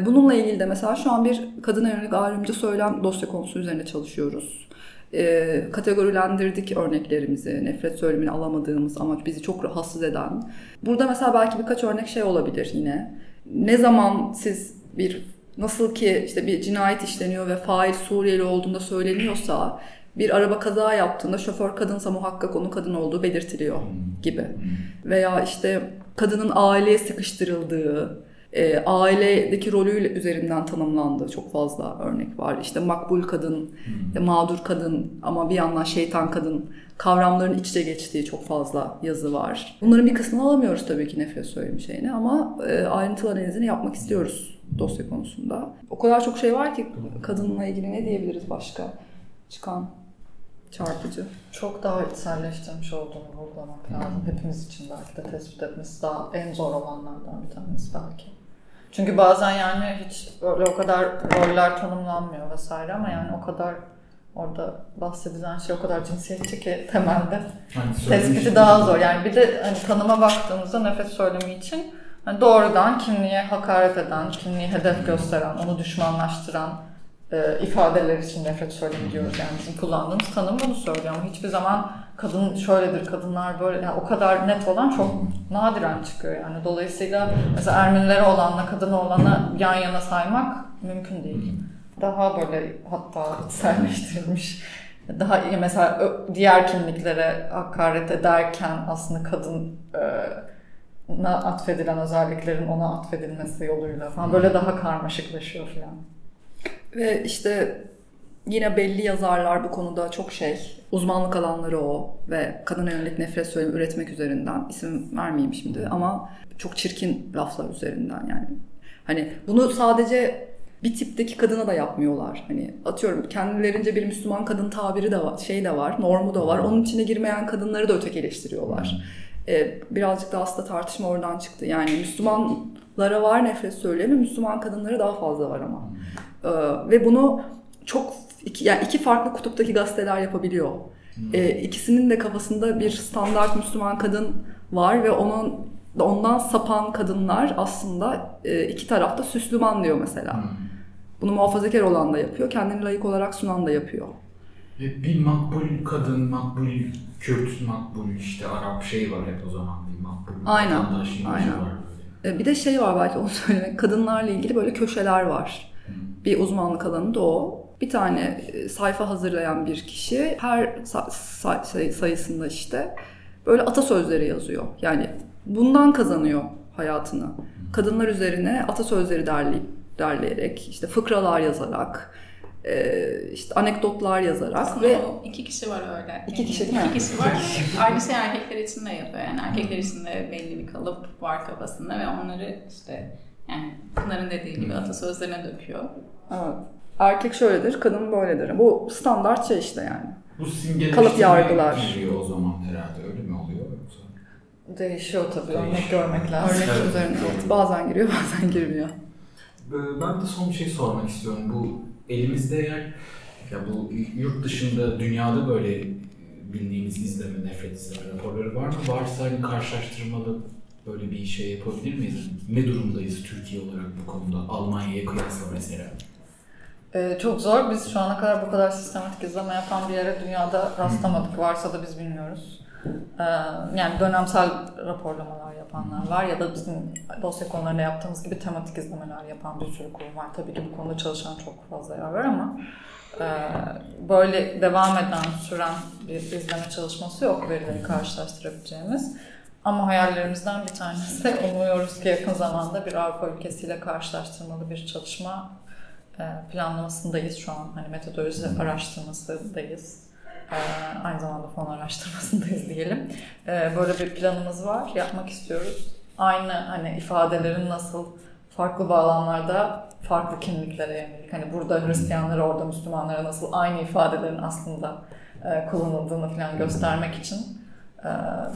bununla ilgili de mesela şu an bir kadına yönelik ayrımcı söylem dosya konusu üzerine çalışıyoruz. E, kategorilendirdik örneklerimizi, nefret söylemini alamadığımız ama bizi çok rahatsız eden. Burada mesela belki birkaç örnek şey olabilir yine. Ne zaman siz bir nasıl ki işte bir cinayet işleniyor ve fail Suriyeli olduğunda söyleniyorsa bir araba kaza yaptığında şoför kadınsa muhakkak onun kadın olduğu belirtiliyor gibi. Veya işte kadının aileye sıkıştırıldığı, e, ailedeki rolü üzerinden tanımlandığı çok fazla örnek var. İşte makbul kadın, e, mağdur kadın ama bir yandan şeytan kadın kavramların iç içe geçtiği çok fazla yazı var. Bunların bir kısmını alamıyoruz tabii ki nefret söylemi şeyini ama e, ayrıntılı analizini yapmak istiyoruz dosya konusunda. O kadar çok şey var ki kadınla ilgili ne diyebiliriz başka çıkan çarpıcı. Çok daha içselleştirmiş olduğunu vurgulamak lazım. Hepimiz için belki de tespit etmesi daha en zor olanlardan bir tanesi belki. Çünkü bazen yani hiç öyle o kadar roller tanımlanmıyor vesaire ama yani o kadar orada bahsedilen şey o kadar cinsiyetçi ki temelde söylemiş- tespiti daha zor. Yani bir de hani tanıma baktığımızda nefret söylemi için hani doğrudan kimliğe hakaret eden, kimliği hedef gösteren, onu düşmanlaştıran e, ifadeler için nefret söylemi diyoruz. Yani bizim kullandığımız tanım bunu söylüyor ama hiçbir zaman kadın şöyledir, kadınlar böyle yani o kadar net olan çok nadiren çıkıyor yani. Dolayısıyla mesela Ermenilere olanla kadın olanı yan yana saymak mümkün değil. Daha böyle hatta içselleştirilmiş daha iyi mesela diğer kimliklere hakaret ederken aslında kadın e, na atfedilen özelliklerin ona atfedilmesi yoluyla falan böyle daha karmaşıklaşıyor falan. Ve işte yine belli yazarlar bu konuda çok şey, uzmanlık alanları o ve kadına yönelik nefret söylemi üretmek üzerinden isim vermeyeyim şimdi ama çok çirkin laflar üzerinden yani. Hani bunu sadece bir tipteki kadına da yapmıyorlar. Hani atıyorum kendilerince bir Müslüman kadın tabiri de var, şey de var, normu da var. Onun içine girmeyen kadınları da ötekileştiriyorlar. Ee, birazcık da aslında tartışma oradan çıktı. Yani Müslümanlara var nefret söylemi, Müslüman kadınlara daha fazla var ama. Ee, ve bunu çok iki, yani iki farklı kutuptaki gazeteler yapabiliyor. Ee, ikisinin de kafasında bir standart Müslüman kadın var ve onun ondan sapan kadınlar aslında e, iki tarafta Süslüman diyor mesela. Bunu muhafazakar olan da yapıyor, kendini layık olarak sunan da yapıyor. Ve bir makbul kadın, makbul Kürt, makbul işte Arap şey var hep o zaman bir makbul Aynen, aynen. var böyle. E, Bir de şey var belki onu söylemek. Kadınlarla ilgili böyle köşeler var. Bir uzmanlık alanı da o. Bir tane e, sayfa hazırlayan bir kişi her sa- sa- say- sayısında işte böyle atasözleri yazıyor. Yani bundan kazanıyor hayatını. Kadınlar üzerine atasözleri derleyip derleyerek, işte fıkralar yazarak, e, işte anekdotlar yazarak Aslında ve iki kişi var öyle. İki kişi değil mi? İki kişi var. Aynı şey erkekler için de yapıyor. Yani erkekler için de belli bir kalıp var kafasında ve onları işte yani Pınar'ın dediği gibi atasözlerine döküyor. evet, erkek şöyledir, kadın böyledir. Bu standart şey işte yani. Bu simgeleştirme Kalıp yargılar. giriyor o zaman herhalde öyle mi oluyor yoksa? Değişiyor tabii. Örnek görmek lazım. Örnek Evet. üzerine evet, bazen giriyor bazen girmiyor. Ee, Ben de son bir şey sormak istiyorum. Bu elimizde eğer ya bu yurt dışında dünyada böyle bildiğimiz izleme, nefret izleme raporları var mı? Varsa hani karşılaştırmalı böyle bir şey yapabilir miyiz? Ne durumdayız Türkiye olarak bu konuda? Almanya'ya kıyasla mesela. Ee, çok zor. Biz şu ana kadar bu kadar sistematik izleme yapan bir yere dünyada rastlamadık. Varsa da biz bilmiyoruz. Ee, yani dönemsel raporlamalar yapanlar var ya da bizim dosya konularında yaptığımız gibi tematik izlemeler yapan bir sürü kurum var. Tabii ki bu konuda çalışan çok fazla yer var ama e, böyle devam eden, süren bir izleme çalışması yok verileri karşılaştırabileceğimiz. Ama hayallerimizden bir tanesi umuyoruz ki yakın zamanda bir Avrupa ülkesiyle karşılaştırmalı bir çalışma planlamasındayız şu an. Hani metodoloji araştırmasındayız. E, aynı zamanda fon araştırmasındayız diyelim. E, böyle bir planımız var. Yapmak istiyoruz. Aynı hani ifadelerin nasıl farklı bağlamlarda farklı kimliklere yönelik. Hani burada Hristiyanlara, orada Müslümanlara nasıl aynı ifadelerin aslında e, kullanıldığını falan göstermek için e,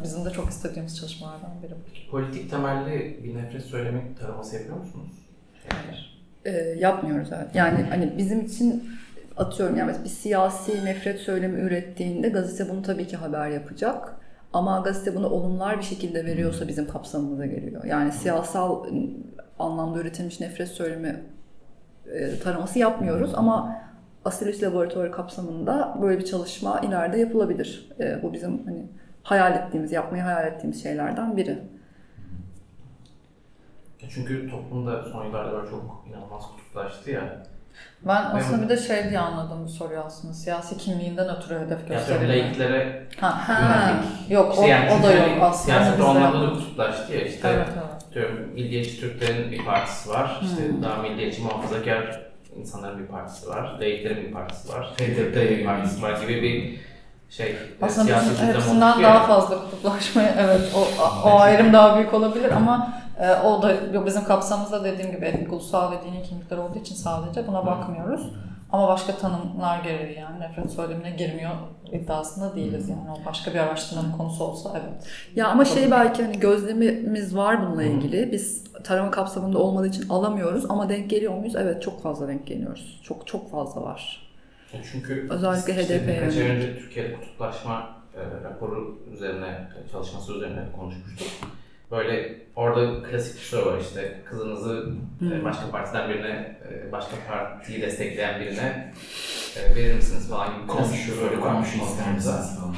bizim de çok istediğimiz çalışmalardan biri bu. Politik temelli bir nefret söylemi taraması yapıyor musunuz? Şeyler. E, yapmıyoruz. Yani hani bizim için atıyorum yani bir siyasi nefret söylemi ürettiğinde gazete bunu tabii ki haber yapacak. Ama gazete bunu olumlar bir şekilde veriyorsa bizim kapsamımıza geliyor. Yani siyasal anlamda üretilmiş nefret söylemi e, taraması yapmıyoruz ama Asilius Laboratuvarı kapsamında böyle bir çalışma ileride yapılabilir. E, bu bizim hani hayal ettiğimiz, yapmayı hayal ettiğimiz şeylerden biri. Çünkü toplumda son yıllarda böyle çok inanılmaz kutuplaştı ya. Ben aslında Evet. bir de şey diye anladım bu soruyu aslında. Siyasi kimliğinden ötürü hedef Yani gösterildi. laiklere Ha, Ha. yok İşte o, yani o da yok aslında. Siyasette Bizde onlarda da kutuplaştı ya işte. Evet evet. Diyorum milliyetçi Türklerin bir partisi var. İşte Hmm. daha milliyetçi muhafazakar insanların bir partisi var. Laiklerin bir partisi var. HDP HDP'nin bir partisi var gibi bir şey. Aslında siyasi bizim hepsinden daha fazla kutuplaşmaya evet o, o ayrım daha büyük olabilir ama e, o da bizim kapsamımızda dediğim gibi etnik, ulusal ve dini kimlikler olduğu için sadece buna bakmıyoruz. Ama başka tanımlar gereği yani nefret söylemine girmiyor iddiasında değiliz yani. O başka bir araştırmanın konusu olsa evet. Ya ama şey belki hani gözlemimiz var bununla ilgili. Biz tarama kapsamında olmadığı için alamıyoruz ama denk geliyor muyuz? Evet çok fazla denk geliyoruz. Çok çok fazla var. Çünkü Özellikle HDP birkaç ay önce Türkiye'de kutuplaşma e, raporu üzerine, çalışması üzerine konuşmuştuk. Böyle orada klasik bir soru var işte kızınızı e, Hmm. başka partiden birine, e, başka partiyi destekleyen birine e, verir misiniz falan gibi Komşu, böyle komşu ister misiniz falan.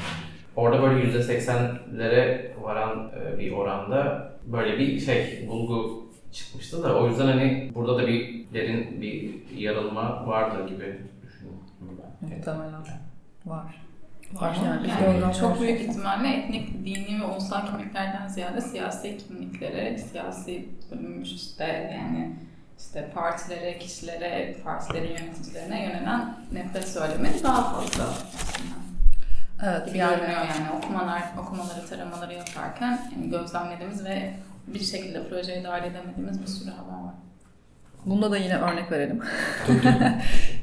Orada böyle yüzde seksenlere varan bir oranda böyle bir şey bulgu çıkmıştı da o yüzden hani burada da bir derin bir yarılma vardır gibi düşünüyorum ben. Muhtemelen var. Var yani Yani çok büyük ihtimalle etnik, dini ve ulusal kimliklerden ziyade siyasi kimliklere, siyasi bölünmüş işte yani işte partilere, kişilere, partilerin yöneticilerine yönelen nefret söylemi daha fazla aslında. Evet gibi yani görünüyor yani okumalar, okumaları, taramaları yaparken yani gözlemlediğimiz ve bir şekilde projeye dahil edemediğimiz bir sürü haber. Bunda da yine örnek verelim.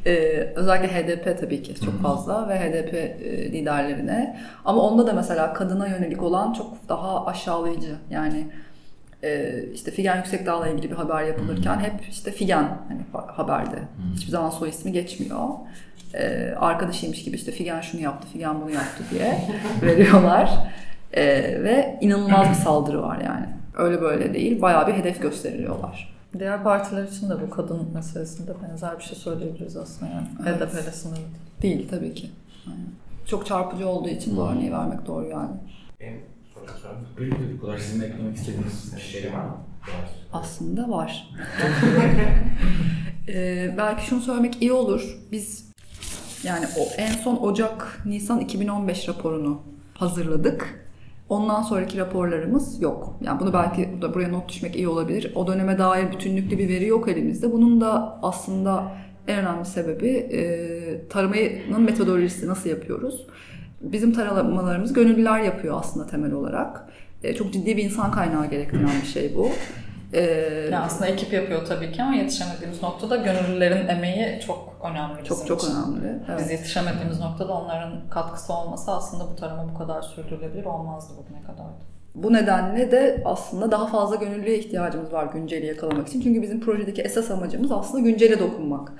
Ee, özellikle HDP tabii ki çok fazla ve HDP e, liderlerine. Ama onda da mesela kadına yönelik olan çok daha aşağılayıcı. Yani e, işte Figen Yüksekdağ'la ilgili bir haber yapılırken hep işte Figen hani haberde. Hiçbir zaman soy ismi geçmiyor. Ee, arkadaşıymış gibi işte Figen şunu yaptı, Figen bunu yaptı diye veriyorlar. Ee, ve inanılmaz bir saldırı var yani. Öyle böyle değil. Bayağı bir hedef gösteriliyorlar. Diğer partiler için de bu kadın meselesinde benzer bir şey söyleyebiliriz aslında yani. Evet. HDP'le sınırlı. Değil tabii ki. Aynen. Çok çarpıcı olduğu için bu örneği vermek doğru yani. Benim sorum sorum. Bu kadar sizin eklemek istediğiniz bir şey var mı? Aslında var. Ee, belki şunu söylemek iyi olur. Biz yani o en son Ocak Nisan 2015 raporunu hazırladık. Ondan sonraki raporlarımız yok. Yani bunu belki da buraya not düşmek iyi olabilir. O döneme dair bütünlüklü bir veri yok elimizde. Bunun da aslında en önemli sebebi e, taramanın metodolojisi nasıl yapıyoruz? Bizim taramalarımız gönüllüler yapıyor aslında temel olarak. E, çok ciddi bir insan kaynağı gerektiren bir şey bu. E, Yani aslında ekip yapıyor tabii ki ama yetişemediğimiz noktada gönüllülerin emeği çok önemli bizim çok çok için. önemli. Evet. Biz yetişemediğimiz noktada onların katkısı olmasa aslında bu tarama bu kadar sürdürülebilir olmazdı bugüne kadar. Bu nedenle de aslında daha fazla gönüllüye ihtiyacımız var günceli yakalamak için. Çünkü bizim projedeki esas amacımız aslında güncele dokunmak.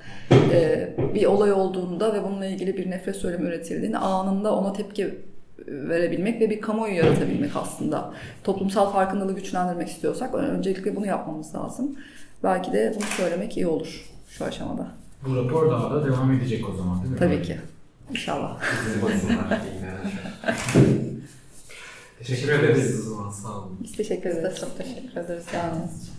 Ee, bir olay olduğunda ve bununla ilgili bir nefret söylemi üretildiğinde anında ona tepki verebilmek ve bir kamuoyu yaratabilmek aslında. Toplumsal farkındalığı güçlendirmek istiyorsak öncelikle bunu yapmamız lazım. Belki de bunu söylemek iyi olur şu aşamada. Bu rapor daha da devam edecek o zaman değil mi? Tabii ki. İnşallah. İlgilenir. Teşekkür ederiz o zaman. Sağ olun. Biz teşekkür ederiz. çok teşekkür ederiz geldiğiniz için.